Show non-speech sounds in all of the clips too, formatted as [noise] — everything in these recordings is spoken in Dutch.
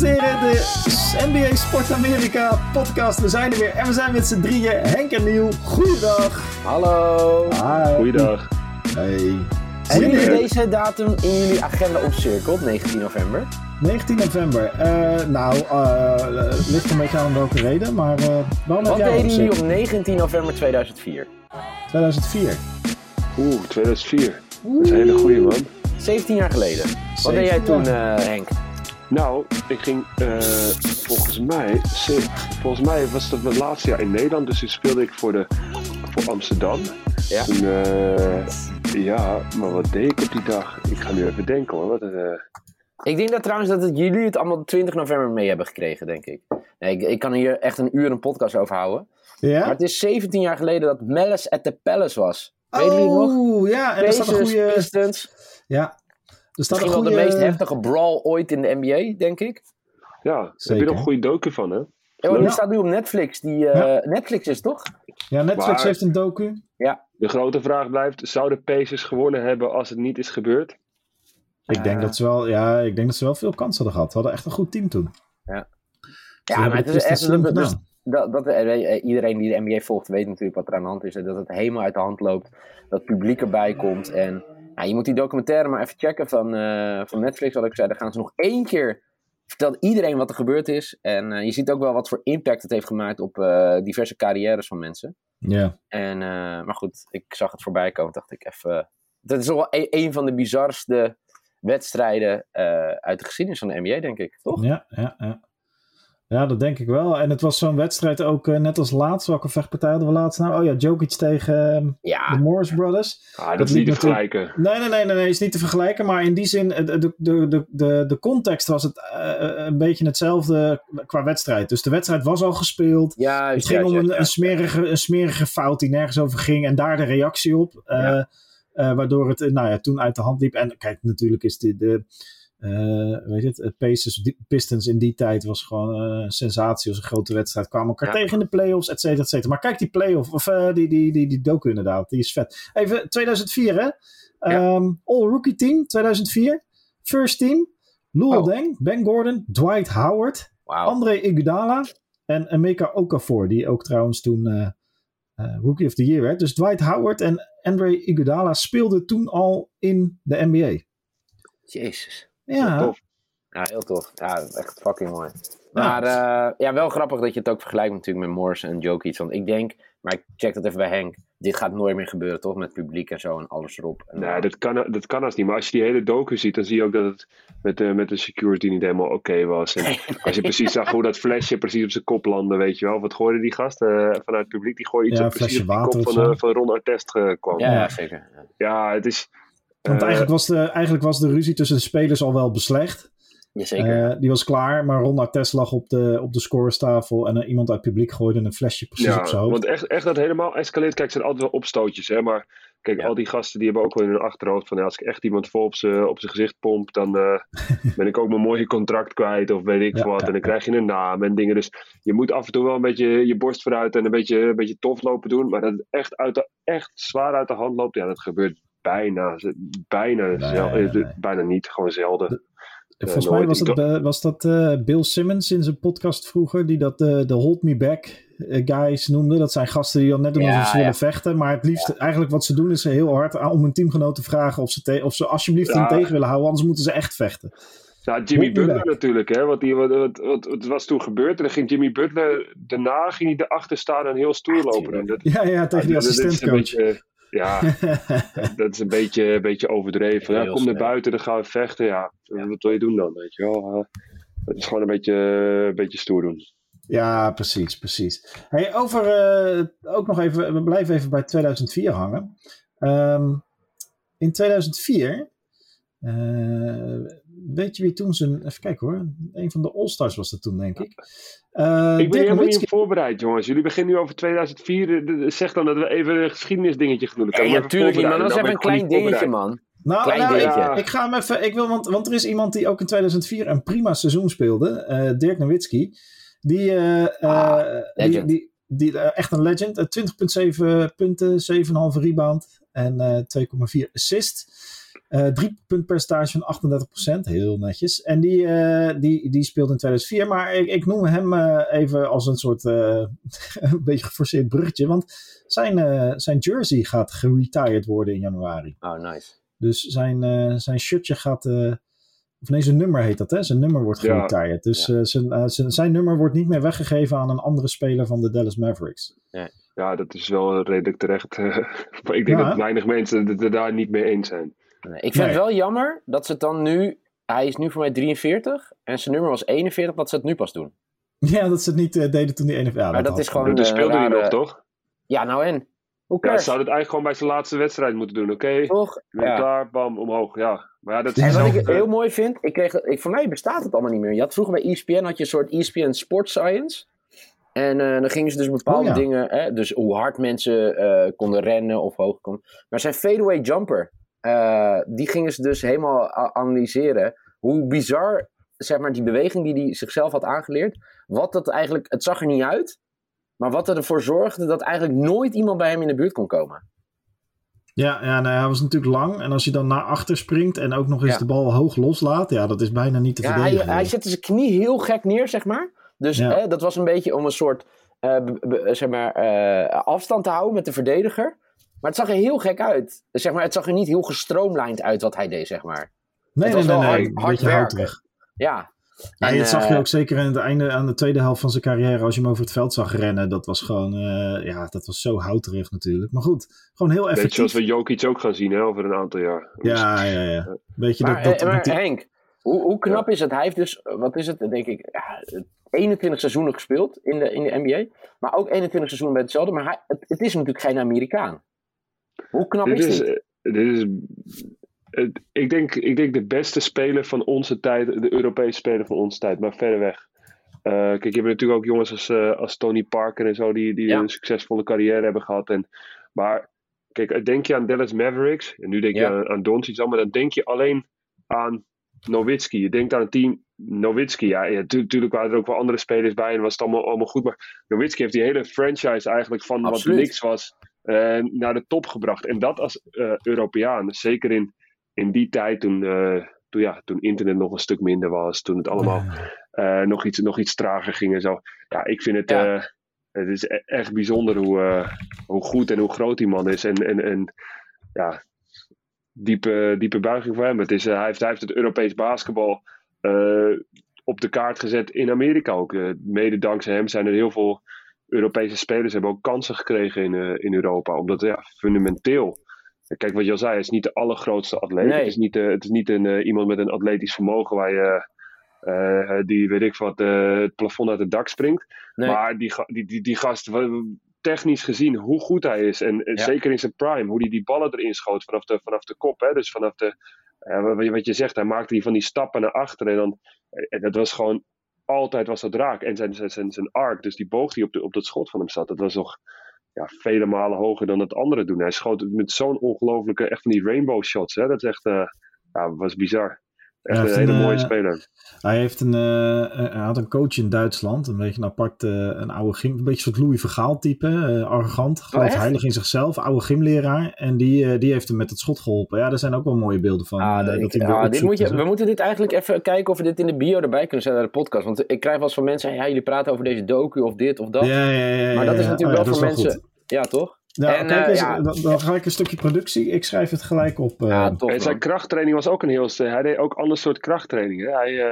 dames en heren, de NBA Sport Amerika podcast. We zijn er weer en we zijn met z'n drieën. Henk en Niel, goeiedag. Hallo. Hi. Goeiedag. Hey. Hebben jullie deze datum in jullie agenda omcirkeld, 19 november? 19 november. Eh, nou, eh, ligt een beetje aan welke reden, maar eh waarom heb Wat deden jullie op 19 november 2004? 2004. Oeh, 2004. Dat is een hele goeie man. 17 jaar geleden. Wat deed jij 17 toen, eh, Henk? Nou, ik ging eh, volgens mij, volgens mij was dat mijn laatste jaar in Nederland, dus toen speelde ik voor, de, voor Amsterdam. Ja. Toen, eh, ja, maar wat deed ik op die dag? Ik ga nu even denken hoor. Wat, eh, Ik denk dat trouwens dat het, jullie het allemaal 20 november mee hebben gekregen, denk ik. Nee, ik, ik kan hier echt een uur een podcast over houden. Maar Ja? het is 17 jaar geleden dat Malice at the Palace was. Weet jullie nog? Oh, ja, en er staat een goede... Pistons. Ja. Er staat een Misschien wel goede... de meest heftige brawl ooit in de NBA, denk ik. ja, daar heb Zeker. je nog een goede docu van hè? Ja, maar die Ja. staat nu op Netflix. Die, eh, Ja. Netflix is toch? Ja, Netflix Maar- heeft een docu. De grote vraag blijft, zou de Pacers gewonnen hebben als het niet is gebeurd? Ik denk, Ja. dat ze wel, ja, ik denk dat ze wel veel kans hadden gehad. Ze hadden echt een goed team toen. Ja, Ze maar hebben het het is echt... slim dat- dus- gedaan. dat, dat, eh, eh, iedereen die de NBA volgt weet natuurlijk wat er aan de hand is. En dat het helemaal uit de hand loopt. Dat het publiek erbij komt. En ja, je moet die documentaire maar even checken van, eh, van Netflix. Wat ik zei, daar gaan ze nog één keer... Vertelt iedereen wat er gebeurd is. En eh, je ziet ook wel wat voor impact het heeft gemaakt op eh, diverse carrières van mensen. Ja. En, maar goed, ik zag het voorbij komen. Dacht ik even... Dat is toch wel een, een van de bizarste wedstrijden uit de geschiedenis van de NBA, denk ik. Toch? Ja, ja, ja. Ja, dat denk ik wel. En het was zo'n wedstrijd ook, eh, net als laatst. Welke vechtpartij hadden we laatst nou? Oh ja, Jokic tegen ehm, de Ja, Morris Brothers. Ah, dat, Dat is niet te vergelijken. Nee, nee, nee, nee, nee, is niet te vergelijken. Maar in die zin, eh, de, de, de, de, de context was het eh, een beetje hetzelfde qua wedstrijd. Dus de wedstrijd was al gespeeld. ja Het ging om een, een, smerige, een smerige fout die nergens over ging. En daar de reactie op. eh, eh, waardoor het eh, nou ja, toen uit de hand liep. En kijk, natuurlijk is de, de eh, weet je het, Pacers, Pistons in die tijd was gewoon eh, een sensatie. als een grote wedstrijd. Kwamen elkaar Ja. tegen in de playoffs, et cetera, et cetera. Maar kijk die playoff, of eh, die, die, die, die docu inderdaad. Die is vet. Even 2004 hè. Ehm, All Rookie Team 2004. First Team. Lou Oh. Deng, Ben Gordon, Dwight Howard. Wauw. André Iguodala en Emeka Okafor, die ook trouwens toen Rookie of the Year werd. Dus Dwight Howard en André Iguodala speelden toen al in de NBA. Jezus. Ja, Tof. Ja, heel tof. Ja, echt fucking mooi. Maar eh, ja, wel grappig dat je het ook vergelijkt natuurlijk met Morris en Jokic. Want ik denk, maar ik check dat even bij Henk. Dit gaat nooit meer gebeuren, toch? Met publiek en zo en alles erop. En, Nee, dat kan, dat kan als niet. Maar als je die hele docu ziet, dan zie je ook dat het met de, met de security niet helemaal oké was. En als je precies zag hoe dat flesje precies op zijn kop landde, weet je wel. Wat gooide die gast eh, vanuit het publiek? Die gooide iets Ja, op precies op die kop water van, of eh, van Ron Artest kwam. ja, Ja, ja, zeker. Ja. het is... want eh, eigenlijk, was de, eigenlijk was de ruzie tussen de spelers al wel beslecht. Jazeker. Eh, die was klaar, maar Ron Artest lag op de, op de scorerstafel en eh, iemand uit het publiek gooide een flesje precies op ja, zijn hoofd. want echt, echt dat helemaal escaleert. Kijk, het zijn altijd wel opstootjes, hè. Maar kijk, Ja. al die gasten die hebben ook wel in hun achterhoofd van... Ja, als ik echt iemand vol op zijn op zijn gezicht pomp, dan [laughs] ben ik ook mijn mooie contract kwijt. Of weet ik wat. en dan krijg je een naam en dingen. Dus je moet af en toe wel een beetje je borst vooruit en een beetje, een beetje tof lopen doen. Maar dat het echt, uit de, echt zwaar uit de hand loopt, ja, dat gebeurt bijna, bijna, Nee, zel- nee, eh, nee. bijna niet. Gewoon zelden. Volgens Eh, mij nooit. was dat, eh, was dat eh, Bill Simmons in zijn podcast vroeger, die dat de Hold Me Back guys noemde. Dat zijn gasten die dan net doen Ja, alsof ze ja. willen vechten. Maar het liefst, eigenlijk wat ze doen, is ze heel hard aan, om hun teamgenoot te vragen of ze, te- of ze alsjeblieft Ja. hem tegen willen houden. Anders moeten ze echt vechten. Ja, Jimmy Butler natuurlijk, hè. Wat, die, wat, wat, wat, wat was toen gebeurd? En dan ging Jimmy Butler, daarna ging hij erachter staan en heel stoer lopen. En dat, Ja, ja, tegen die Ja, dat is een assistentcoach. Ja, [laughs] dat is een beetje, een beetje overdreven. Ja, kom naar buiten, dan gaan we vechten. Ja, wat wil je doen dan, weet je wel? Eh, Het is gewoon een beetje, een beetje stoer doen. Ja, precies, precies. Hey, over, eh, ook nog even, we blijven even bij 2004 hangen. Ehm, in 2004, eh, weet je wie toen zijn, even kijken hoor, een van de All-Stars was dat toen, denk ik. Eh, ik ben Dirk helemaal Nowitzki- niet voorbereid, jongens. Jullie beginnen nu over 2004. Eh, Zeg dan dat we even een geschiedenisdingetje gaan doen. Ja, natuurlijk niet, man. Dat is even een klein dingetje, man. Nou, Klein nou, ik, dingetje. ik ga hem even. Ik wil, want, want er is iemand die ook in 2004 een prima seizoen speelde. eh, Dirk Nowitzki. Die, eh, Ah, die, legend. die, die, echt een legend. Eh, 20,7 punten, 7,5 rebound en eh 2,4 assist. Uh, drie puntpercentage van 38%, heel netjes. En die, uh, die, die speelt in 2004, maar ik, ik noem hem uh, even als een soort [laughs] een beetje geforceerd bruggetje, want zijn, zijn jersey gaat geretired worden in januari. Oh, nice. Dus zijn, zijn shirtje gaat, of nee, zijn nummer heet dat, hè? Zijn nummer wordt geretired. Ja. Dus ja. zijn, zijn, zijn nummer wordt niet meer weggegeven aan een andere speler van de Dallas Mavericks. Ja, ja dat is wel redelijk terecht. [laughs] ik denk dat weinig mensen het daar niet mee eens zijn. Nee, ik vind het wel jammer dat ze het dan nu. Hij is nu voor mij 43 en zijn nummer was 41, dat ze het nu pas doen. [laughs] Ja, dat ze het niet uh, deden toen die 41. Ja, maar dat, is gewoon. Dat speelde hij nog, toch? Ja, nou en. Hoe ja, ze zouden het eigenlijk gewoon bij zijn laatste wedstrijd moeten doen. Oké, okay, toch? Ja. klaar, bam, omhoog. Ja. Maar ja, dat en is wat ik heel mooi vind, ik kreeg, ik, voor mij bestaat het allemaal niet meer. Je had vroeger bij ESPN had je een soort ESPN Sports Science. En uh, dan gingen ze dus bepaalde oh, ja. dingen, hè, dus hoe hard mensen uh, konden rennen of hoog konden. Maar zijn fadeaway jumper, uh, die gingen ze dus helemaal analyseren. Hoe bizar, zeg maar, die beweging die hij zichzelf had aangeleerd. Wat dat eigenlijk, het zag er niet uit. Maar wat ervoor zorgde dat eigenlijk nooit iemand bij hem in de buurt kon komen. Ja, ja nou, hij was natuurlijk lang. En als je dan naar achter springt en ook nog eens ja. de bal hoog loslaat. Ja, dat is bijna niet te ja, verdedigen. Hij, hij zette zijn knie heel gek neer, zeg maar. Dus ja. hè, dat was een beetje om een soort uh, zeg maar, uh, afstand te houden met de verdediger. Maar het zag er heel gek uit. Zeg maar, het zag er niet heel gestroomlijnd uit wat hij deed, zeg maar. Nee, het was nee, wel nee, hard, hard werken. Ja. Ja, En, dat zag je eh, ook zeker aan het einde, aan de tweede helft van zijn carrière, als je hem over het veld zag rennen. Dat was gewoon, uh, ja, dat was zo houterig natuurlijk. Maar goed, gewoon heel effectief. Beetje zoals we Jokic ook gaan zien hè, over een aantal jaar. Ja, ja, ja. Beetje maar, dat, dat, maar die... Henk, hoe, hoe knap ja. is het? Hij heeft dus, wat is het, denk ik, ja, 21 seizoenen gespeeld in de, in de NBA. Maar ook 21 seizoenen bij hetzelfde. Maar hij, het, het, is natuurlijk geen Amerikaan. Hoe knap dit is, is dit? Dit is, het, ik, denk, ik denk de beste speler van onze tijd, de Europese speler van onze tijd, maar verder weg. Uh, kijk, je hebt natuurlijk ook jongens als, uh, als Tony Parker en zo, die, die ja. een succesvolle carrière hebben gehad. En, maar kijk, denk je aan Dallas Mavericks, en nu denk Ja. je aan, aan Doncic, maar dan denk je alleen aan Nowitzki. Je denkt aan het team Nowitzki. Ja, ja tu- natuurlijk waren er ook wel andere spelers bij en was het allemaal, allemaal goed. Maar Nowitzki heeft die hele franchise eigenlijk van Absoluut. wat niks was eh, naar de top gebracht. En dat als eh, Europeaan, zeker in, in die tijd toen, eh, toen, ja, toen internet nog een stuk minder was, toen het allemaal eh, nog, iets, nog iets trager ging en zo. Ja, ik vind het, Ja. eh, het is e- echt bijzonder hoe, eh, hoe goed en hoe groot die man is. En, en, en ja, diepe, diepe buiging voor hem. Het is, hij, heeft, hij heeft het Europees basketbal eh, op de kaart gezet in Amerika ook. Mede dankzij hem zijn er heel veel Europese spelers hebben ook kansen gekregen in, eh, in Europa. Omdat ja, fundamenteel. Kijk, wat je al zei, hij is niet de allergrootste atleet. Nee. Het is niet, eh, het is niet een, eh, iemand met een atletisch vermogen waar je, die weet ik wat, het plafond uit het dak springt. Nee. Maar die, die, die, die gast, technisch gezien, hoe goed hij is. En, Ja. zeker in zijn prime, hoe hij die ballen erin schoot vanaf de, vanaf de kop. Hè? Dus vanaf de, wat, je- wat je zegt, hij maakte die van die stappen naar achteren. En dan, dat was gewoon, altijd was dat raak. En zijn, zijn, zijn, arc, dus die boog die op, de, op dat schot van hem zat, dat was nog ja, vele malen hoger dan het andere doen. Hij schoot met zo'n ongelofelijke, echt van die rainbow shots. Hè? Dat is echt, eh, ja, was bizar. Echt Ja, een hele een, mooie eh, speler. Hij, heeft een, eh, eh, hij had een coach in Duitsland, een beetje een apart, een oude gym, een beetje een soort Louis Vergaal type, eh, arrogant, geloof echt? heilig in zichzelf, oude gymleraar. En die, die heeft hem met het schot geholpen. Ja, daar zijn ook wel mooie beelden van. Ah, dat- ik- hij weer ah, dit moet je, we moeten dit eigenlijk even kijken of we dit in de bio erbij kunnen zetten naar de podcast. Want ik krijg wel eens van mensen, ja, jullie praten over deze docu of dit of dat. Ja, ja, ja, ja, maar dat is natuurlijk Oh, wel voor mensen. goed. Ja, toch? Ja, En, kijk eh, eens, ja. dan, dan ga ik een stukje productie. Ik schrijf het gelijk op. eh, Ja, tof. En zijn krachttraining was ook een heel... st- Hij deed ook ander soort krachttraining. Hè? Hij, eh,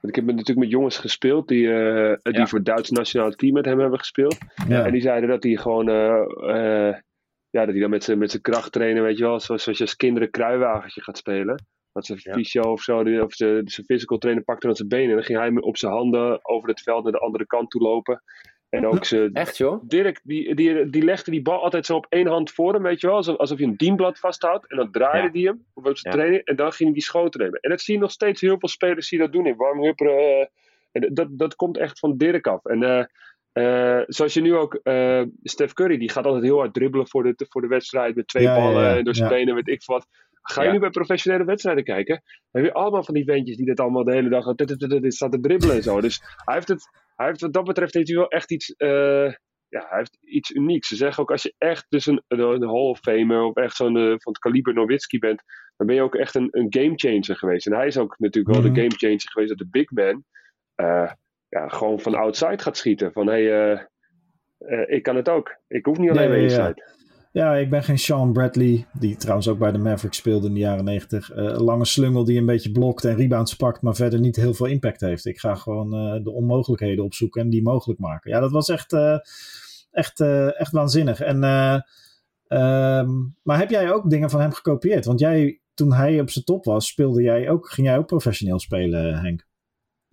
want ik heb natuurlijk met jongens gespeeld die, eh, die voor het Duits nationale team met hem hebben gespeeld. ja. En die zeiden dat hij gewoon... eh, eh, ja, dat hij dan met zijn, met zijn kracht trainen, weet je wel. Zoals, zoals je als kinderen kruiwagentje gaat spelen. Dat zijn Ja. fysio of zo, die- of zijn zijn physical trainer pakte dan zijn benen. En dan ging hij op zijn handen over het veld naar de andere kant toe lopen. En ook zijn, Echt, joh? Dirk, die, die, die legde die bal altijd zo op één hand voor hem, weet je wel. Alsof, alsof je een dienblad vasthoudt. En dan draaide Ja. die hem op zijn Ja. training. En dan ging hij die schoten nemen. En dat zie je nog steeds heel veel spelers die dat doen in warmhupperen. eh, en dat, dat komt echt van Dirk af. En eh, eh, zoals je nu ook, eh Steph Curry, die gaat altijd heel hard dribbelen voor de, voor de wedstrijd. Met twee Ja, ballen ja. en door zijn Ja. benen, weet ik wat. Ga je nu bij professionele wedstrijden kijken? Dan heb je allemaal van die ventjes die dat allemaal de hele dag dit, dit, dit, dit, staat te dribbelen en zo. Dus hij heeft het, hij heeft, wat dat betreft heeft hij wel echt iets, eh, ja, hij heeft iets unieks. Ze zeggen ook als je echt dus een, een, een Hall of Famer of echt zo'n eh, van het kaliber Nowitzki bent, dan ben je ook echt een, een gamechanger geweest. En hij is ook natuurlijk wel Mhm. de gamechanger geweest dat de big man eh, ja, gewoon van outside gaat schieten. Van hé, hey, ik kan het ook. Ik hoef niet alleen Ja, maar ja. Ja, ik ben geen Sean Bradley, die trouwens ook bij de Mavericks speelde in de jaren 90. Eh, een lange slungel die een beetje blokt en rebounds pakt, maar verder niet heel veel impact heeft. Ik ga gewoon eh, de onmogelijkheden opzoeken en die mogelijk maken. Ja, dat was echt, eh, echt, eh, echt waanzinnig. En, eh, ehm, maar heb jij ook dingen van hem gekopieerd? Want jij, toen hij op zijn top was, speelde jij ook, ging jij ook professioneel spelen, Henk?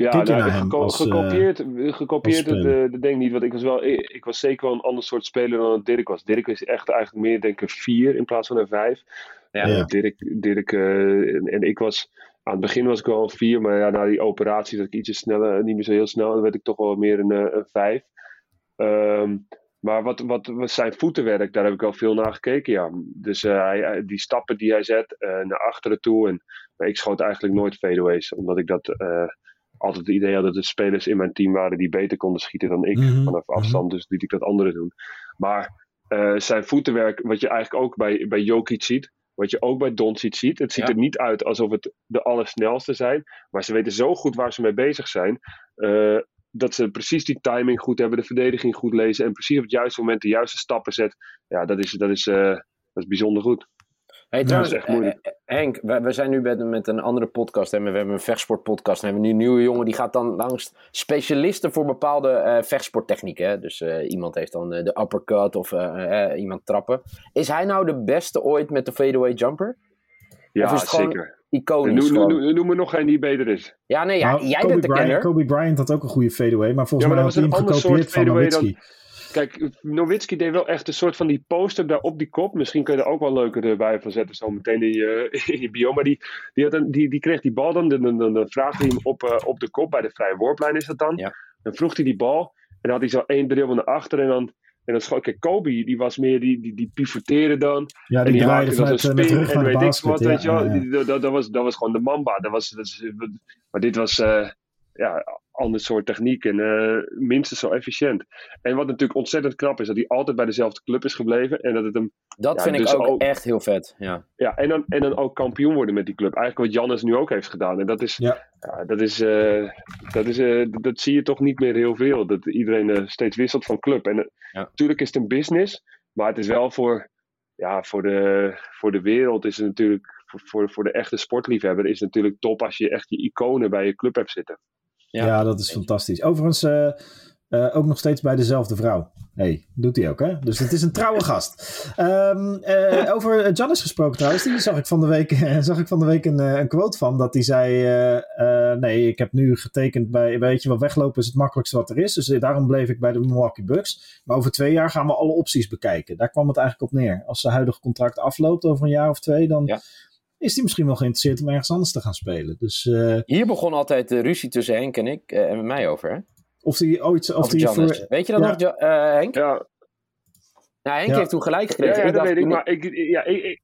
Ja, nou, geko- als, eh, gekopieerd, gekopieerd dat, dat denk niet. Want ik was, wel, ik, ik was zeker wel een ander soort speler dan dat Dirk was. Dirk is echt eigenlijk meer, denk ik, een vier in plaats van een vijf. Ja. Eh, Dirk, Dirk eh, en, en ik was, aan het begin was ik wel een vier, maar ja, na die operatie dat ik ietsje sneller, niet meer zo heel snel, dan werd ik toch wel meer een, eh, een vijf. Ehm, maar wat, wat, wat zijn voetenwerk, daar heb ik wel veel naar gekeken, ja. Dus eh, hij, die stappen die hij zet eh, naar achteren toe. En, maar ik schoot eigenlijk nooit fadeaways, omdat ik dat eh, altijd het idee had dat er spelers in mijn team waren die beter konden schieten dan ik Mhm, vanaf afstand. Dus liet ik dat anderen doen. Maar eh, zijn voetenwerk, wat je eigenlijk ook bij, bij Jokic ziet, wat je ook bij Doncic ziet. Het ziet Ja. er niet uit alsof het de allersnelste zijn, maar ze weten zo goed waar ze mee bezig zijn. eh, dat ze precies die timing goed hebben, de verdediging goed lezen en precies op het juiste moment de juiste stappen zet. Ja, dat is, dat is, eh, dat is bijzonder goed. Hey, trouwens, dat is echt moeilijk. eh, eh, Henk, we, we zijn nu met, met een andere podcast. Hè? We hebben een vechtsportpodcast. En we hebben nu een nieuwe jongen die gaat dan langs specialisten voor bepaalde eh, vechtsporttechnieken. Hè? Dus eh, iemand heeft dan de uppercut of iemand trappen. Is hij nou de beste ooit met de fadeaway jumper? Ja, Of is het gewoon zeker. Iconisch. Noem, noem, noem me nog geen die beter is. Ja, nee, ja, Nou, jij Kobe bent de Bryant, kenner. Kobe Bryant had ook een goede fadeaway, maar volgens Ja, maar mij had hij was hem gekopieerd soort van dan- Nowitzki. Kijk, Nowitzki deed wel echt een soort van die poster daar op die kop. Misschien kun je er ook wel leuker erbij van zetten, zo meteen in je, [laughs] in je bio. Maar die, die, had een, die, die kreeg die bal dan, dan, dan, dan, dan vraagde hij hem op, eh, op de kop, bij de vrije worplijn is dat dan. Ja. Dan vroeg hij die bal en dan had hij zo één dribbel naar achter en dan... En dan schoot, kijk, Kobe, die was meer, die, die, die pivoteerde dan. Ja, en die die draaide maakte dan vanuit, zo'n eh, met de spin rug en naar de weet ik basket. wat, ja, weet je wel. ja, ja. Die- Dat, dat, dat was, dat was gewoon de mamba. Dat was, dat is, maar dit was, eh ja, ander soort techniek en eh, minstens zo efficiënt. En wat natuurlijk ontzettend knap is, dat hij altijd bij dezelfde club is gebleven. En dat het hem, Dat Ja, vind dus ik ook, ook- echt heel vet. Ja. ja, en dan, en dan ook kampioen worden met die club. Eigenlijk wat Jannes nu ook heeft gedaan. En dat is, Ja. ja, dat is, eh, dat is, eh, dat zie je toch niet meer heel veel. Dat iedereen steeds wisselt van club. En Ja. natuurlijk is het een business, maar het is wel voor, ja, voor, de, voor de wereld is het natuurlijk, voor, voor de echte sportliefhebber is het natuurlijk top als je echt je iconen bij je club hebt zitten. Ja. Ja, dat is fantastisch. Overigens eh, ook nog steeds bij dezelfde vrouw. hey, doet hij ook, hè? Dus het is een trouwe [laughs] gast. Ehm, eh, over Giannis gesproken trouwens, die zag ik van de week, [laughs] zag ik van de week een, een quote van. Dat hij zei, nee, ik heb nu getekend bij, weet je wel, weglopen is het makkelijkste wat er is. Dus daarom bleef ik bij de Milwaukee Bucks. Maar over twee jaar gaan we alle opties bekijken. Daar kwam het eigenlijk op neer. Als zijn huidige contract afloopt over een jaar of twee, dan... Ja. Is hij misschien wel geïnteresseerd om ergens anders te gaan spelen? Dus eh, Hier begon altijd de ruzie tussen Henk en ik eh, en met mij over. Hè? of hij ooit. Of Over die voor, Weet je dat Ja. nog, Jo- eh, Henk? Ja, Nou, Henk Ja. heeft toen gelijk gekregen. ja Ik dat dacht weet ik. Maar ik, ja, ik, ik-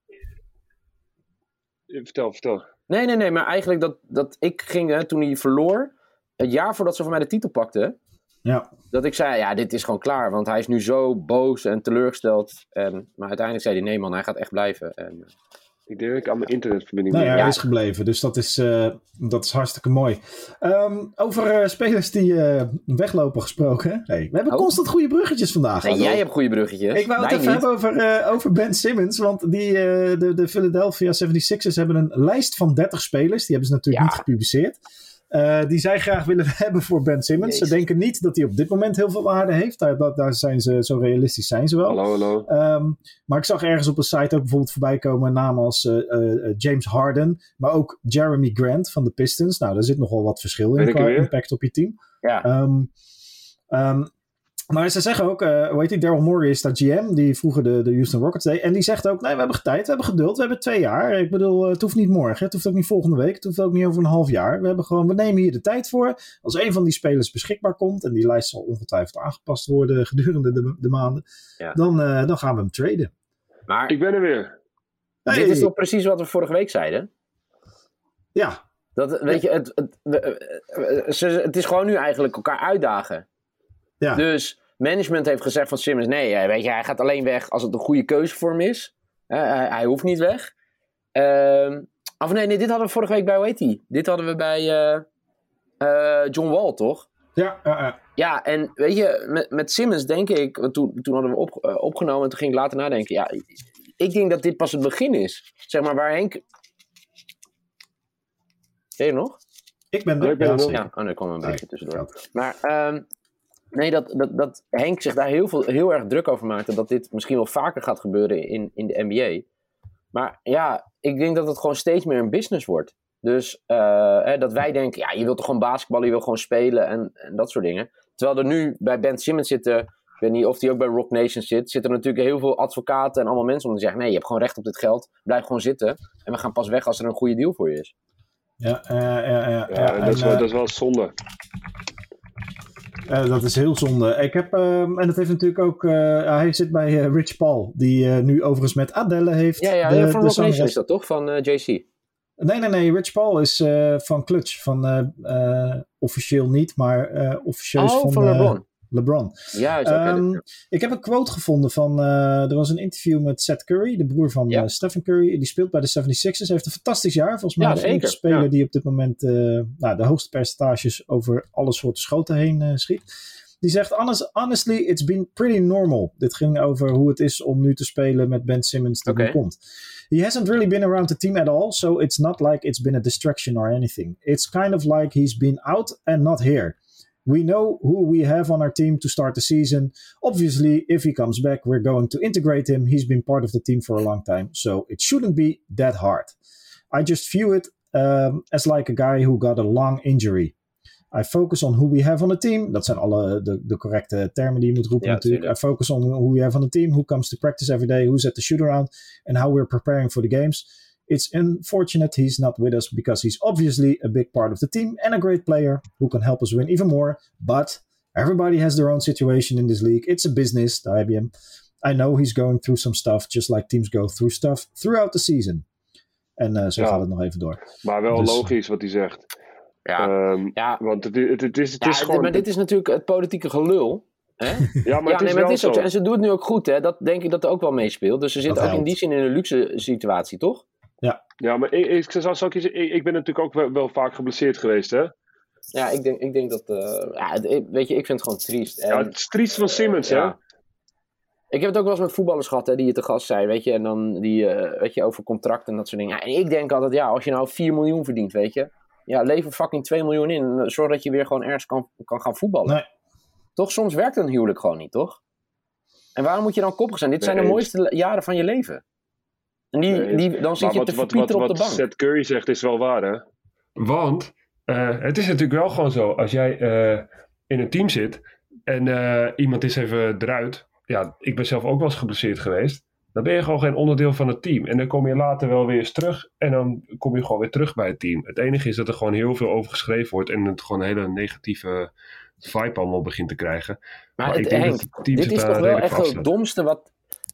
Vertel, vertel. Nee, nee, nee, maar eigenlijk dat, dat ik ging, hè, toen hij verloor, het jaar voordat ze van mij de titel pakte, ja. dat ik zei, ja, dit is gewoon klaar, want hij is nu zo boos en teleurgesteld. En, maar uiteindelijk zei hij, nee man, hij gaat echt blijven. En, Ik denk dat ik aan mijn internetverbinding Nou ja, hij is gebleven. Dus dat is, eh, dat is hartstikke mooi. Ehm, over eh, spelers die eh, weglopen gesproken. Hey, we hebben Oh. constant goede bruggetjes vandaag. Nee, jij hebt goede bruggetjes. Ik wou het even niet. hebben over, over Ben Simmons. Want die, de, de Philadelphia 76ers hebben een lijst van 30 spelers. Die hebben ze natuurlijk Ja. niet gepubliceerd. Eh, die zij graag willen [laughs] hebben voor Ben Simmons. Jezus. Ze denken niet dat hij op dit moment heel veel waarde heeft. Daar, daar, daar zijn ze, zo realistisch zijn ze wel. Hallo, hallo. Ehm, maar ik zag ergens op een site ook bijvoorbeeld voorbij komen namen als eh, eh, James Harden, maar ook Jeremy Grant van de Pistons. Nou, daar zit nogal wat verschil in qua impact op je team. Ja. Ehm, ehm, maar ze zeggen ook, eh hoe heet die, Daryl Morey is daar GM, die vroeger de, de Houston Rockets deed. En die zegt ook, nee, we hebben tijd, we hebben geduld, we hebben twee jaar. Ik bedoel, eh, het hoeft niet morgen, het hoeft ook niet volgende week, het hoeft ook niet over een half jaar. We, hebben gewoon, we nemen hier de tijd voor. Als een van die spelers beschikbaar komt, en die lijst zal ongetwijfeld aangepast worden [laughs] gedurende de, de maanden, Ja. dan, eh, dan gaan we hem traden. Maar Ik ben er weer. dit is toch precies wat we vorige week zeiden? Ja, Dat, weet je, het, het, ze- het is gewoon nu eigenlijk elkaar uitdagen. Ja. Dus management heeft gezegd van Simmons, nee, eh, weet je, hij gaat alleen weg als het een goede keuze voor hem is. Eh, hij, hij hoeft niet weg. Ehm of nee, nee, dit hadden we vorige week bij, hoe heet die? Dit hadden we bij eh, eh, John Wall, toch? Ja, ja, ja. Ja, en weet je, met, met Simmons denk ik, want toen, toen hadden we op, eh, opgenomen en toen ging ik later nadenken. Ja, ik denk dat dit pas het begin is. Zeg maar waar Henk. Ben je nog? Ik ben Ja, er. ik ben er. Ja, oh, nee, kwam een beetje tussendoor. Maar ehm, nee, dat, dat, dat Henk zich daar heel, veel, heel erg druk over maakte. Dat dit misschien wel vaker gaat gebeuren in, in de NBA. Maar ja, ik denk dat het gewoon steeds meer een business wordt. Dus eh, hè, dat wij denken, ja, je wilt toch gewoon basketballen, je wil gewoon spelen en, en dat soort dingen. Terwijl er nu bij Ben Simmons zitten, ik weet niet of die ook bij Rock Nation zit, zitten er natuurlijk heel veel advocaten en allemaal mensen om te zeggen, nee, je hebt gewoon recht op dit geld, blijf gewoon zitten. En we gaan pas weg als er een goede deal voor je is. Ja, ja, ja, ja, ja, Ja, en dat, is wel, eh, dat is wel zonde. Eh, dat is heel zonde. Ik heb, ehm, en dat heeft natuurlijk ook, eh, hij zit bij eh, Rich Paul, die nu overigens met Adele heeft. Ja, ja, de- ja, de van Rock is dat toch? Van JC. Nee, nee, nee. Rich Paul is van Clutch. Van, officieel niet, maar officieel is Oh, van, van LeBron. LeBron. Ehm, dat- ik heb een quote gevonden van. eh, er was een interview met Seth Curry, de broer van Ja. eh, Stephen Curry. Die speelt bij de 76ers. Heeft een fantastisch jaar. Volgens mij Ja, de enige speler ja. die op dit moment eh, nou, de hoogste percentages over alle soorten schoten heen schiet. Die zegt: "Honest- Honestly, it's been pretty normal. Dit ging over hoe het is om nu te spelen met Ben Simmons die nu komt. He hasn't really been around the team at all, so it's not like it's been a distraction or anything. It's kind of like he's been out and not here. We know who we have on our team to start the season. Obviously, if he comes back, we're going to integrate him. He's been part of the team for a long time, so it shouldn't be that hard. I just view it um, as like a guy who got a long injury. I focus on who we have on the team. Dat zijn alle de, de correcte termen die je moet roepen natuurlijk. tuurlijk. I focus on who we have on the team, who comes to practice every day, who's at the shoot around, and how we're preparing for the games. It's unfortunate he's not with us because he's obviously a big part of the team and a great player who can help us win even more. But everybody has their own situation in this league. It's a business, de IBM. I know he's going through some stuff, just like teams go through stuff throughout the season. En eh, zo Ja. gaat het nog even door. Maar wel dus- logisch wat hij zegt. ja. Ehm, ja, want het, het, het is, het ja, is gewoon... maar dit is natuurlijk het politieke gelul. Hè? [laughs] ja, maar ja, het is nee, maar wel het is ook zo. En ze doen het nu ook goed, hè? Dat denk ik dat er ook wel meespeelt. Dus ze zitten ook in die zin in een luxe situatie, toch? Ja, maar ik, ik, zal, zal ik, je zeggen, ik, ik ben natuurlijk ook wel, wel vaak geblesseerd geweest, hè? Ja, ik denk, ik denk dat. eh, ja, weet je, ik vind het gewoon triest. En, Ja, het is triest van Simmons, hè? ja. Ik heb het ook wel eens met voetballers gehad, hè, die je te gast zijn, weet je. En dan die, eh, weet je, over contracten en dat soort dingen. Ja, en ik denk altijd, ja, als je nou 4 miljoen verdient, weet je. Ja, lever fucking 2 miljoen in. en Zorg dat je weer gewoon ergens kan, kan gaan voetballen. Nee. Toch? Soms werkt een huwelijk gewoon niet, toch? En waarom moet je dan koppig zijn? Dit zijn de mooiste jaren van je leven. En die, Nee, die, dan zit je wat, te wat, wat, op wat de bank. Seth Curry zegt is wel waar, hè? Want eh, het is natuurlijk wel gewoon zo. Als jij eh, in een team zit en eh, iemand is even eruit. Ja, ik ben zelf ook wel eens geblesseerd geweest. Dan ben je gewoon geen onderdeel van het team. En dan kom je later wel weer eens terug. En dan kom je gewoon weer terug bij het team. Het enige is dat er gewoon heel veel over geschreven wordt. En het gewoon een hele negatieve vibe allemaal begint te krijgen. Maar Maar het, ik denk Henk, dat het team dit is daar toch wel echt het domste wat...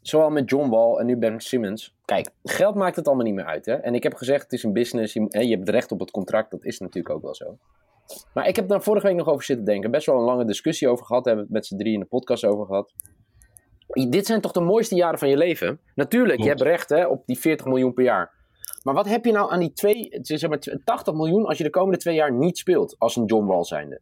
Zowel met John Wall en nu Ben Simmons. Kijk, geld maakt het allemaal niet meer uit. Hè? En ik heb gezegd, het is een business. Je, hè, je hebt recht op het contract. Dat is natuurlijk ook wel zo. Maar ik heb daar vorige week nog over zitten denken. Best wel een lange discussie over gehad. Daar hebben we het met z'n drie in de podcast over gehad. Dit zijn toch de mooiste jaren van je leven? Natuurlijk, je hebt recht hè, op die 40 miljoen per jaar. Maar wat heb je nou aan die twee, zeg maar 80 miljoen als je de komende twee jaar niet speelt als een John Wall zijnde?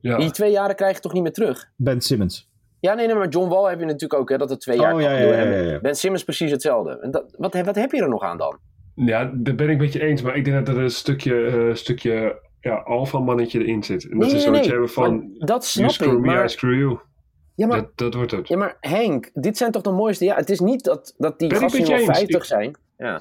Ja. Die twee jaren krijg je toch niet meer terug? Ben Simmons. Ja, nee, nee, maar John Wall heb je natuurlijk ook, hè, dat het twee jaar Oh, ja, ja, ja, ja, ja. Ben Simmons precies hetzelfde. En dat, wat, wat heb je er nog aan dan? Ja, daar ben ik met je eens. Maar ik denk dat er een stukje, eh, stukje ja, alfa-mannetje erin zit. En dat Nee, is nee, zoiets nee, hebben van... Maar dat You snap screw ik, me, I maar, screw you. ja, maar, Dat, dat wordt het. ja, maar Henk, dit zijn toch de mooiste jaren? Het is niet dat, dat die Ben ik gasten met nu je al eens. 50 Ik- zijn. Ja.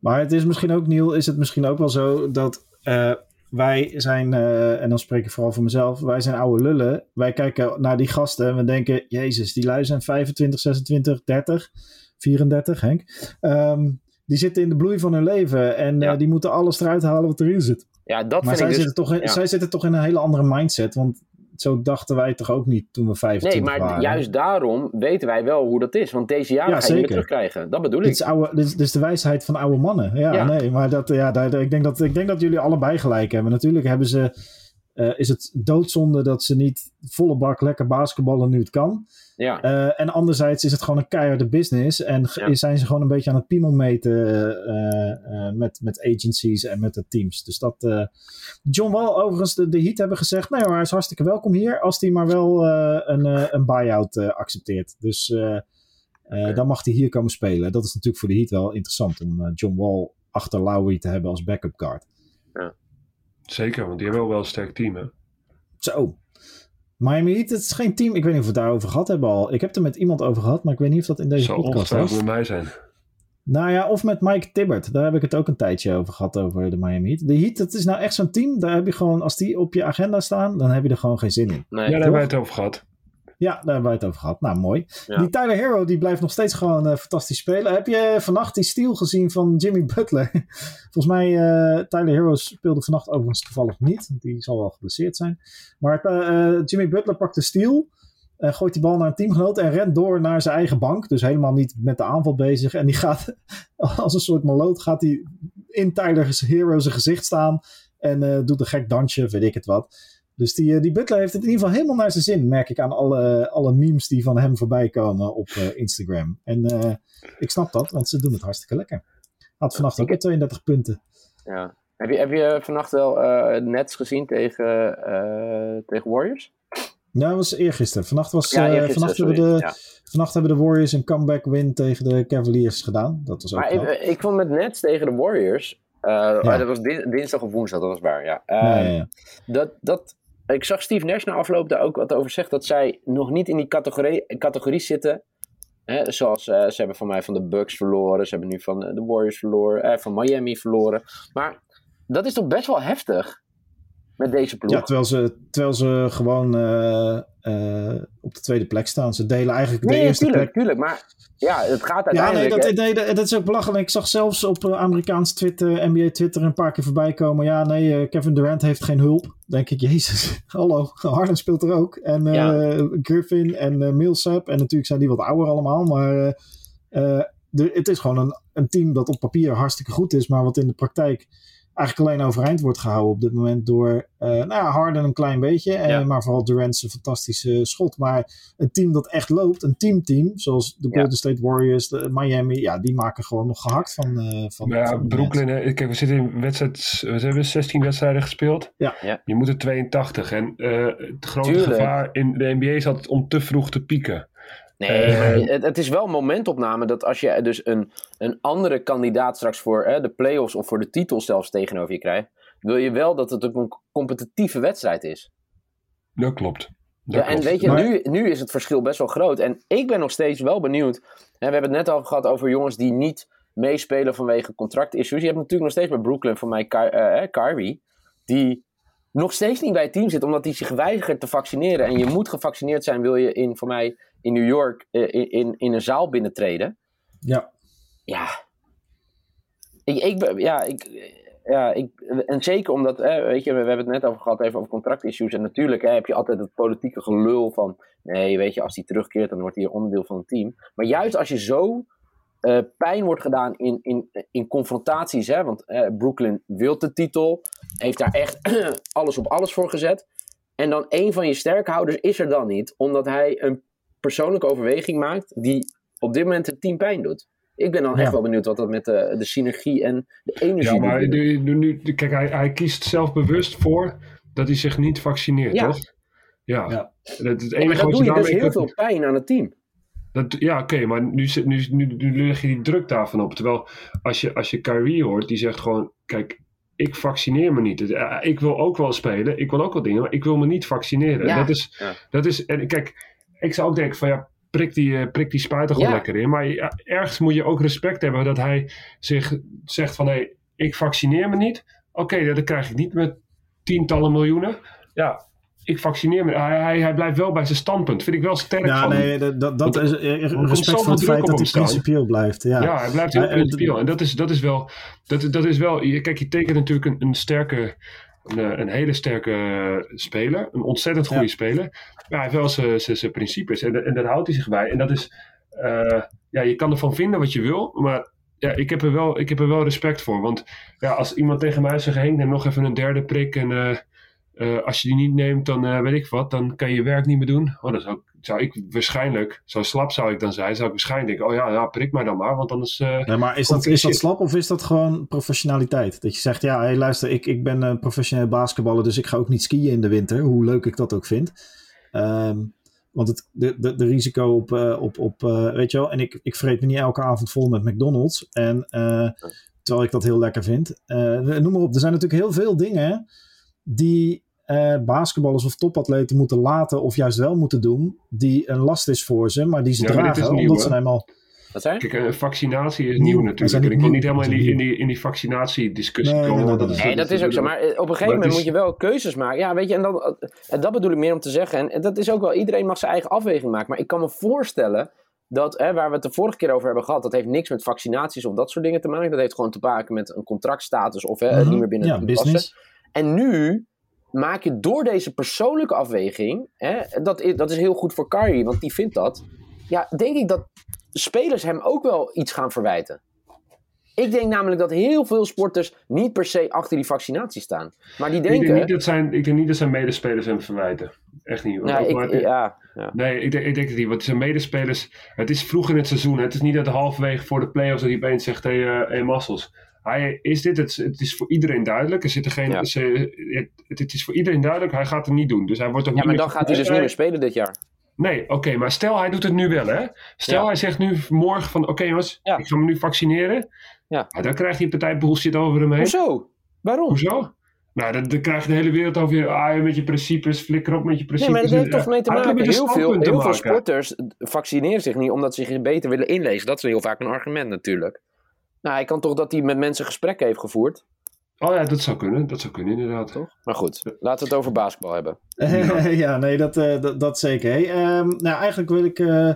Maar het is misschien ook, Niel, is het misschien ook wel zo dat eh, wij zijn, eh, en dan spreek ik vooral voor mezelf, wij zijn oude lullen. Wij kijken naar die gasten en we denken, jezus, die lui zijn 25, 26, 30, 34, Henk. Ehm, die zitten in de bloei van hun leven en Ja. eh, die moeten alles eruit halen wat erin zit. ja, dat Maar vind zij, ik dus... zitten toch in, ja. zij zitten toch in een hele andere mindset, want zo dachten wij toch ook niet toen we 25 Nee, maar waren. juist daarom weten wij wel hoe dat is. Want deze jaren Ja, ga je zeker. terugkrijgen. Dat bedoel Dit ik. is, oude, dit, is, dit is de wijsheid van oude mannen. Ja, Ja. nee, maar dat, ja, daar- ik, denk dat, ik denk dat jullie allebei gelijk hebben. Natuurlijk hebben ze eh, is het doodzonde dat ze niet volle bak lekker basketballen nu het kan. Ja. Uh, en anderzijds is het gewoon een keiharde business. En ja. zijn ze gewoon een beetje aan het piemelmeten uh, met, met agencies en met de teams. Dus dat. John Wall, overigens, de, de Heat hebben gezegd: nee, maar hij is hartstikke welkom hier. Als hij maar wel een, een buy-out accepteert. Dus okay. dan mag hij hier komen spelen. Dat is natuurlijk voor de Heat wel interessant om John Wall achter Lowry te hebben als backup guard. Zeker, want die hebben wel wel een sterk team, hè? Zo. Miami Heat, het is geen team. Ik weet niet of we het daarover gehad hebben al. Ik heb er met iemand over gehad, maar ik weet niet of dat in deze Zal podcast was. met mij zijn. Nou ja, of met Mike Tibbert. Daar heb ik het ook een tijdje over gehad, over de Miami Heat. De Heat, dat is nou echt zo'n team. Daar heb je gewoon, als die op je agenda staan, dan heb je er gewoon geen zin in. Nee, ja, daar hebben wij het over gehad. Ja, daar hebben wij het over gehad. Nou, mooi. Ja. Die Tyler Hero, die blijft nog steeds gewoon uh, fantastisch spelen. Heb je vannacht die steal gezien van Jimmy Butler? [laughs] Volgens mij, uh, Tyler Hero speelde vannacht overigens toevallig niet. Want die zal wel geblesseerd zijn. Maar uh, Jimmy Butler pakt de steal. gooit die bal naar een teamgenoot en rent door naar zijn eigen bank. Dus helemaal niet met de aanval bezig. En die gaat [laughs] als een soort maloot gaat hij in Tyler Hero zijn gezicht staan. En doet een gek dansje, weet ik het wat. Dus die, die Butler heeft het in ieder geval helemaal naar zijn zin, merk ik aan alle, alle memes die van hem voorbij komen op uh, Instagram. En uh, ik snap dat, want ze doen het hartstikke lekker. Had vannacht ook weer 32 punten. Ja. Heb je, heb je vannacht wel uh, Nets gezien tegen, tegen Warriors? Ja, dat was eergisteren. Vannacht, was, ja, eergisteren, vannacht, hebben de, ja. vannacht hebben de Warriors een comeback win tegen de Cavaliers gedaan. Dat was ook maar ik, ik, vond met Nets tegen de Warriors, ja. dat was dinsdag of woensdag, dat was waar, ja. ja dat, dat, ik zag Steve Nash na afloop daar ook wat over zeggen. Dat zij nog niet in die categorie, categorie zitten. Hè, zoals uh, ze hebben van mij van de Bucks verloren. Ze hebben nu van de Warriors verloren. Eh, van Miami verloren. Maar dat is toch best wel heftig. Met deze ploeg. Ja, terwijl ze, terwijl ze gewoon uh, uh, op de tweede plek staan. Ze delen eigenlijk nee, de eerste tuurlijk, plek. Tuurlijk, maar ja, het gaat uiteindelijk... Ja, nee, dat, nee, dat, dat is ook belachelijk. Ik zag zelfs op uh, Amerikaans Twitter, NBA Twitter, een paar keer voorbij komen. Ja, nee, Kevin Durant heeft geen hulp. denk ik, [laughs] jezus, hallo, Harden speelt er ook. En ja. Griffin en Millsap. En natuurlijk zijn die wat ouder allemaal, maar... De, het is gewoon een, een team dat op papier hartstikke goed is, maar wat in de praktijk eigenlijk alleen overeind wordt gehouden op dit moment door uh, nou ja, Harden een klein beetje, en, ja. maar vooral Durant's fantastische schot. Maar een team dat echt loopt, een teamteam, zoals de Golden ja. State Warriors, de Miami, ja, die maken gewoon nog gehakt van. Uh, van ja, van Brooklyn, hè, kijk, we zitten in wedstrijd, we hebben 16 wedstrijden gespeeld. Ja. ja. Je moet er 82 en uh, het grote Tuurlijk. gevaar in de NBA is altijd om te vroeg te pieken. Nee, uh, het, het, is wel een momentopname dat als je dus een, een andere kandidaat straks voor hè, de playoffs of voor de titel zelfs tegenover je krijgt, wil je wel dat het ook een competitieve wedstrijd is. Dat klopt. Dat ja, klopt. en weet je, maar... nu, nu is het verschil best wel groot. En ik ben nog steeds wel benieuwd. Hè, we hebben het net al gehad over jongens die niet meespelen vanwege contractissues. Je hebt natuurlijk nog steeds bij Brooklyn van mij uh, Kyrie, die nog steeds niet bij het team zit, omdat hij zich weigert te vaccineren. En je moet gevaccineerd zijn, wil je in, voor mij in New York in, in, in een zaal binnentreden. Ja. Ja. Ik, ik, ja, ik, ja, ik, en zeker omdat, hè, weet je, we hebben het net over gehad, even over contractissues. En natuurlijk hè, heb je altijd het politieke gelul van, nee, weet je, als hij terugkeert, dan wordt hij onderdeel van het team. Maar juist als je zo uh, pijn wordt gedaan in, in, in confrontaties, hè, want uh, Brooklyn wil de titel, heeft daar echt [clears throat] alles op alles voor gezet. En dan een van je sterkhouders is er dan niet, omdat hij een persoonlijke overweging maakt die op dit moment het team pijn doet. Ik ben dan ja. echt wel benieuwd wat dat met de, de synergie en de energie Ja, maar nu, nu, kijk, hij, hij kiest zelf bewust voor dat hij zich niet vaccineert, ja. toch? Ja. ja. Dat, het enige maar dan doe je dus heel veel pijn aan het team. Dat, ja, oké, okay, maar nu, nu, nu, nu leg je die druk daarvan op. Terwijl als je, als je Kyrie hoort, die zegt gewoon: Kijk, ik vaccineer me niet. Ik wil ook wel spelen, ik wil ook wel dingen, maar ik wil me niet vaccineren. Ja. Dat, is, ja. dat is, en kijk, ik zou ook denken: van ja, prik die, prik die spuit er gewoon Ja. lekker in. Maar ja, ergens moet je ook respect hebben dat hij zich zegt: van hé, hey, ik vaccineer me niet. Oké, dat krijg ik niet met tientallen miljoenen. Ja, ik vaccineer me. Hij, hij, hij blijft wel bij zijn standpunt. Vind ik wel sterk Ja, van nee, dat, dat, is eh, respect voor het feit dat hij principieel blijft. Ja, Ja, hij blijft heel Ja, en principieel. En dat is, dat is wel. Dat, dat is wel kijk, je tekent natuurlijk een, een sterke. Een, eh, een hele sterke eh, speler. Een ontzettend goede Ja. speler. Maar hij heeft wel zijn- zijn zijn principes. En, en daar houdt hij zich bij. En dat is. eh, ja, je kan ervan vinden wat je wil. Maar ja, ik heb er wel, ik heb er wel respect voor. Want ja, als iemand tegen mij zegt: Henk, neem nog even een derde prik. En. eh, eh, als je die niet neemt, dan eh, weet ik wat, dan kan je je werk niet meer doen. Oh, dan zou, ik- zou ik waarschijnlijk, zo slap zou ik dan zijn, zou ik waarschijnlijk denken, oh ja, ja prik mij dan maar, want anders... eh, Nee, maar is dat, is dat slap of is dat gewoon professionaliteit? Dat je zegt, ja, hey, luister, ik, ik ben een professioneel basketballer, dus ik ga ook niet skiën in de winter, hoe leuk ik dat ook vind. Ehm, want het de, de, de risico op, op, op weet je wel, en ik, ik vreet me niet elke avond vol met McDonald's. En terwijl ik dat heel lekker vind. Noem maar op, er zijn natuurlijk heel veel dingen die eh, basketballers of topatleten moeten laten of juist wel moeten doen, die een last is voor ze, maar die ze Ja, dragen is nieuw, omdat ze eenmaal... Wat zei je? Kijk, een vaccinatie is Nieuw. natuurlijk. zijn En niet ik wil niet helemaal in die, zijn in die, in die vaccinatiediscussie Nee, komen. nee, dat Nee, dat is ook zo. Maar eh, op een gegeven moment is- moet je wel keuzes maken. Ja, weet je, en dan, en dat bedoel ik meer om te zeggen. En dat is ook wel, iedereen mag zijn eigen afweging maken. Maar ik kan me voorstellen dat, hè, waar we het de vorige keer over hebben gehad, dat heeft niks met vaccinaties of dat soort dingen te maken. Dat heeft gewoon te maken met een contractstatus of hè, Mhm. niet meer binnen ja, passen. business. En nu maak je door deze persoonlijke afweging, hè, dat, is, dat is heel goed voor Kyrie, want die vindt dat. Ja, denk ik dat spelers hem ook wel iets gaan verwijten. Ik denk namelijk dat heel veel sporters niet per se achter die vaccinatie staan. Maar die Ik denk, denken. niet dat zijn, ik denk niet dat zijn medespelers hem verwijten. Echt niet. nou, ik, maar- ja, ja. Nee, ik denk, ik denk het niet. Want zijn medespelers... Het is vroeg in het seizoen. Het is niet dat halverwege voor de playoffs dat hij opeens zegt... Hé, hey, hey, Massels. Hij is dit. Het, het is voor iedereen duidelijk. Er zitten geen... Ja. Ze, het, het is voor iedereen duidelijk. Hij gaat het niet doen. Dus hij wordt ook ja, niet maar dan gaat hij dus niet meer spelen dit jaar. Nee, oké. maar stel hij doet het nu wel, hè. Stel Ja. hij zegt nu morgen van... Oké jongens, Ja. ik ga me nu vaccineren. Ja. Maar dan krijgt hij een partij bullshit over hem heen. Hoezo? Waarom? Hoezo? Nou, dan, dan krijgt de hele wereld over je, ah, met je principes, flikker op met je Nee, principes. maar dat heeft toch mee te maken. een Heel veel, heel veel sporters vaccineren zich niet omdat ze zich beter willen inlezen. Dat is heel vaak een argument natuurlijk. Nou, hij kan toch dat hij met mensen gesprekken heeft gevoerd. Oh ja, dat zou kunnen, dat zou kunnen inderdaad. Toch? Maar goed, laten we het over basketbal hebben. [laughs] ja, nee, dat, eh, dat, dat zeker. Hey, ehm, nou, eigenlijk wil ik eh,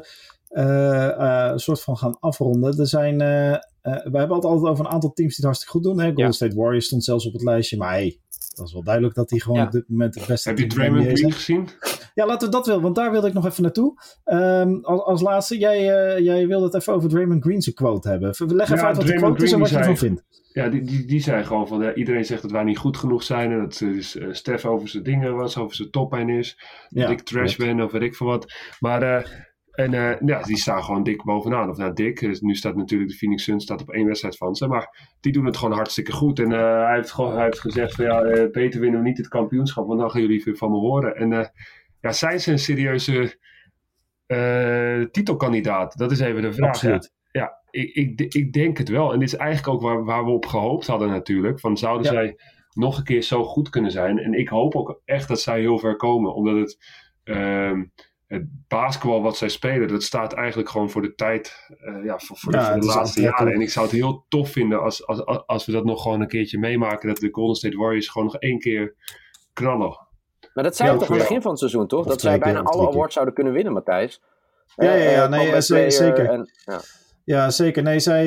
eh, een soort van gaan afronden. Er zijn, we hebben het altijd over een aantal teams die het hartstikke goed doen. Hè? Golden Ja. State Warriors stond zelfs op het lijstje. Maar hey, dat is wel duidelijk dat die gewoon Ja. op dit moment het beste Heb je de Draymond Green gezien? Ja, laten we dat wel, want daar wilde ik nog even naartoe. Ehm, als, als laatste, jij, eh, jij wilde het even over Draymond Green's quote hebben. Leg even Ja, uit wat de Draymond quote is en wat je Green ervan vindt. Ja, die, die, die zei gewoon van, iedereen zegt dat wij niet goed genoeg zijn. En dat dus, eh, Stef over zijn dingen was, over zijn top heen is. Ja, dat ik trash klopt. ben of weet ik veel wat. Maar eh, en, eh, ja, die staan gewoon dik bovenaan. Of nou, dik. Dus nu staat natuurlijk de Phoenix Suns staat op één wedstrijd van ze. Maar die doen het gewoon hartstikke goed. En eh, hij, heeft gewoon, hij heeft gezegd van ja, eh, beter winnen we niet het kampioenschap. Want dan gaan jullie veel van me horen. En ja, zijn ze een serieuze titelkandidaat? Dat is even de vraag. Absoluut. Ja, ja ik, ik, ik denk het wel. En dit is eigenlijk ook waar, waar we op gehoopt hadden natuurlijk. Van zouden Ja. zij nog een keer zo goed kunnen zijn? En ik hoop ook echt dat zij heel ver komen. Omdat het, ehm, het basketbal wat zij spelen, dat staat eigenlijk gewoon voor de tijd, eh, ja, voor, voor de, Ja, voor de het is laatste jaren. En ik zou het heel tof vinden als, als, als- als we dat nog gewoon een keertje meemaken. Dat de Golden State Warriors gewoon nog één keer knallen. Maar dat zei Ja, je toch aan het begin van het seizoen, toch? Of dat zij bijna alle awards zouden kunnen winnen, Matthijs. Ja, ja, ja, Eh, nee, zeker. En, ja. Ja, zeker. Nee, zij.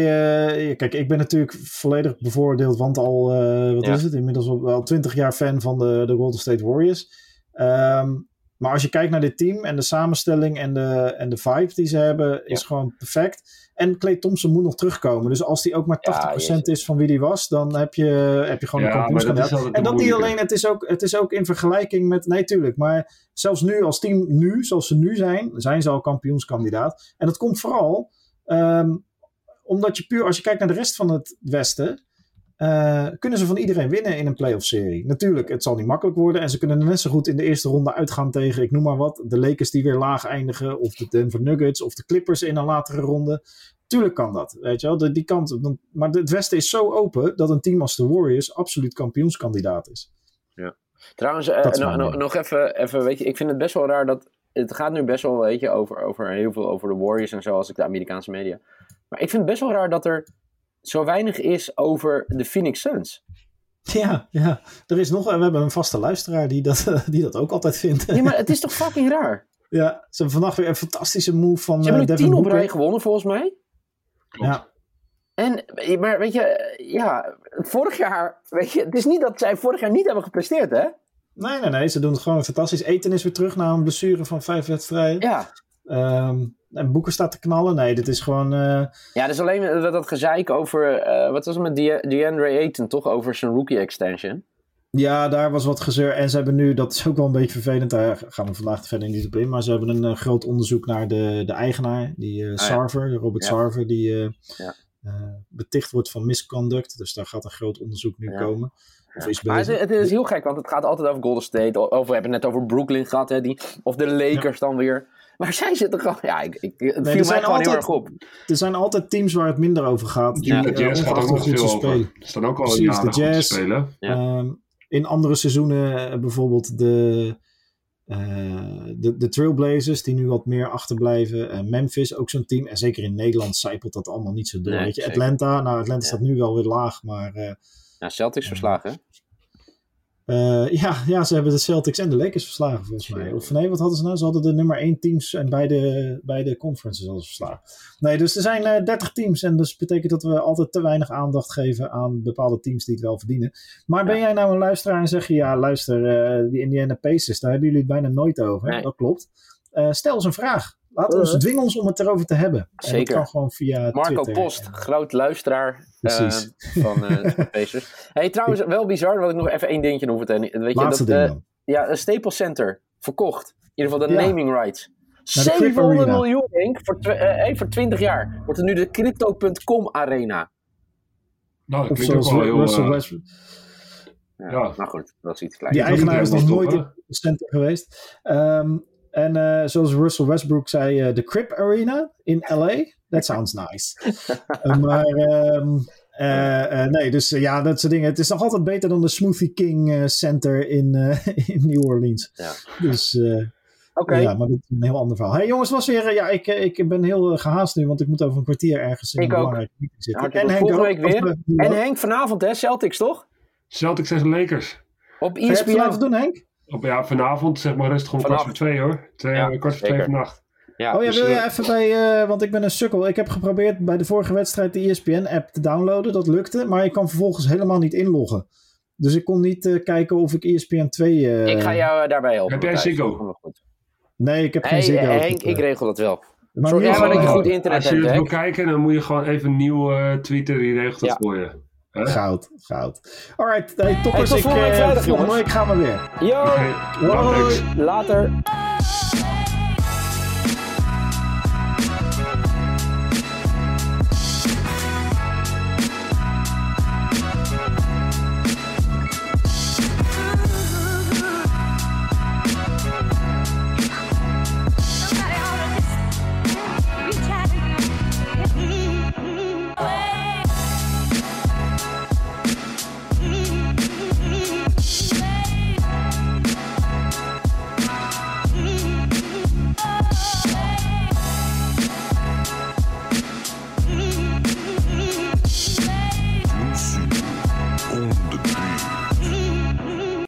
eh, kijk, ik ben natuurlijk volledig bevoordeeld, want al, eh, wat Ja. is het, inmiddels al- wel twintig jaar fan van de, de Golden State Warriors. Ehm, maar als je kijkt naar dit team en de samenstelling en de, en de vibe die ze hebben, is gewoon perfect. En Clay Thompson moet nog terugkomen. Dus als die ook maar 80% is van wie die was, dan heb je, heb je gewoon Ja, een kampioenskandidaat. En dat niet alleen, het is, ook, het is ook in vergelijking met. Nee, tuurlijk. Maar zelfs nu, als team nu, zoals ze nu zijn, zijn ze al kampioenskandidaat. En dat komt vooral ehm, omdat je puur, als je kijkt naar de rest van het Westen, eh, kunnen ze van iedereen winnen in een playoff-serie. Natuurlijk, het zal niet makkelijk worden. En ze kunnen net zo goed in de eerste ronde uitgaan tegen, ik noem maar wat, de Lakers die weer laag eindigen, of de Denver Nuggets, of de Clippers in een latere ronde. Tuurlijk kan dat, weet je wel, de- die kant. Maar het Westen is zo open dat een team als de Warriors absoluut kampioenskandidaat is. Trouwens, eh, nog even, even, weet je, ik vind het best wel raar dat... Het gaat nu best wel, weet je, over, over heel veel over de Warriors en zo, als ik de Amerikaanse media. Maar ik vind het best wel raar dat er zo weinig is over de Phoenix Suns. Ja, ja. Er is nog, we hebben een vaste luisteraar die dat, [laughs] die dat ook altijd vindt. Ja, maar het is toch fucking raar? Ja, ze hebben vandaag weer een fantastische move van Ze hebben Devin tien op Booker. rij gewonnen, volgens mij. Klopt. Ja, En, maar weet je, ja, vorig jaar, weet je, het is niet dat zij vorig jaar niet hebben gepresteerd, hè? Nee, nee, nee. Ze doen het gewoon fantastisch. Eten is weer terug na een blessure van vijf wedstrijden. Ja. Ehm, en Boeken staat te knallen. Nee, dit is gewoon... eh, Ja, dus alleen dat, dat gezeik over, eh, wat was het met De- DeAndre Ayton, toch? Over zijn rookie extension. Ja, daar was wat gezeur. En ze hebben nu, dat is ook wel een beetje vervelend, daar gaan we vandaag verder niet op in. Maar ze hebben een eh, groot onderzoek naar de, de eigenaar, die uh, Sarver, Robert Ja. Sarver, die Ja. Eh, beticht wordt van misconduct. Dus daar gaat een groot onderzoek nu Ja. komen. Of is Maar het, het is heel gek, want het gaat altijd over Golden State. o- Over, we hebben het net over Brooklyn gehad, hè, die, of de Lakers dan weer. Maar zij zitten gewoon, ja, ik, ik, het er viel mij gewoon heel altijd- erg op. Er zijn altijd teams waar het minder over gaat. Die, Ja, de Jazz gaat ook nog goed veel over. spelen. Er staan ook al Precies, de Jazz. spelen. Ja. Ehm, in andere seizoenen, eh, bijvoorbeeld de, de, de Trailblazers, die nu wat meer achterblijven. Eh, Memphis, ook zo'n team. En zeker in Nederland zijpelt dat allemaal niet zo door. Nee, weet je. Atlanta, nou Atlanta Ja. staat nu wel weer laag, maar eh, Ja, Celtics verslagen, eh, ja, ja, ze hebben de Celtics en de Lakers verslagen volgens mij. Of nee, wat hadden ze nou? Ze hadden de nummer 1 teams en beide, beide conferences hadden ze verslagen. Nee, dus er zijn eh 30 teams en dus betekent dat we altijd te weinig aandacht geven aan bepaalde teams die het wel verdienen. Maar ben jij nou een luisteraar en zeg je, ja luister, eh, die Indiana Pacers, daar hebben jullie het bijna nooit over. Nee. Dat klopt. Stel eens een vraag. Laat ons, Uh. dwing ons om het erover te hebben. En Zeker. dat kan gewoon via Marco Twitter. Post, groot luisteraar Precies. van eh [laughs] de Pacers. Hey, trouwens, wel bizar, wat ik nog even één dingetje vertellen. Weet je, Laatste dat, ding eh, dan. ja, een Staples Center, verkocht. In ieder geval de Ja. naming rights. Naar de Crip 700 Arena. miljoen, denk ik, voor, eh, hey, voor 20 jaar. Wordt het nu de Crypto.com Arena. Nou, dat Of klinkt ook zoals wel heel... Russell Westbrook. Ja, Ja. Nou goed, dat is iets kleins. Die eigenaar is nog nooit in het center geweest. Ehm, en eh, zoals Russell Westbrook zei, eh, de Crip Arena in LA. That sounds nice. Eh, maar ehm, eh, eh, nee, dus ja, dat soort dingen. Het is nog altijd beter dan de Smoothie King eh, Center in, eh, [laughs] in New Orleans. Ja. Dus eh, Oké, ja, maar dat is een heel ander verhaal. Hey jongens, was weer, ja, ik, ik ben heel eh, gehaast nu, want ik moet over een kwartier ergens in Ik een ook. belangrijke meeting zitten. Volgende ook. week weer. Of, en Henk vanavond, hè, Celtics toch? Celtics en Lakers. Op ESPN. vanavond doen, Henk? Op, ja, vanavond zeg maar rustig om kwart voor twee hoor. Twee, Ja, kwart voor twee vannacht. Ja, Oh ja, dus, wil je even bij, eh, want ik ben een sukkel. Ik heb geprobeerd bij de vorige wedstrijd de ESPN-app te downloaden. Dat lukte, maar ik kan vervolgens helemaal niet inloggen. Dus ik kon niet eh, kijken of ik ESPN 2... eh, ik ga jou daarbij helpen. Heb jij. Ziggo? Nee, ik heb geen Hey, Ziggo. Henk, ik regel dat wel. maar maar dat je goed internet Als je hebt, het wil Henk. kijken, dan moet je gewoon even een nieuw Twitter, die regelt dat Ja. voor je. Hè? Goud, goud. Alright, hey, toppers. tot ik, volgende week volgende week gaan we weer. Yo, Hoi. later.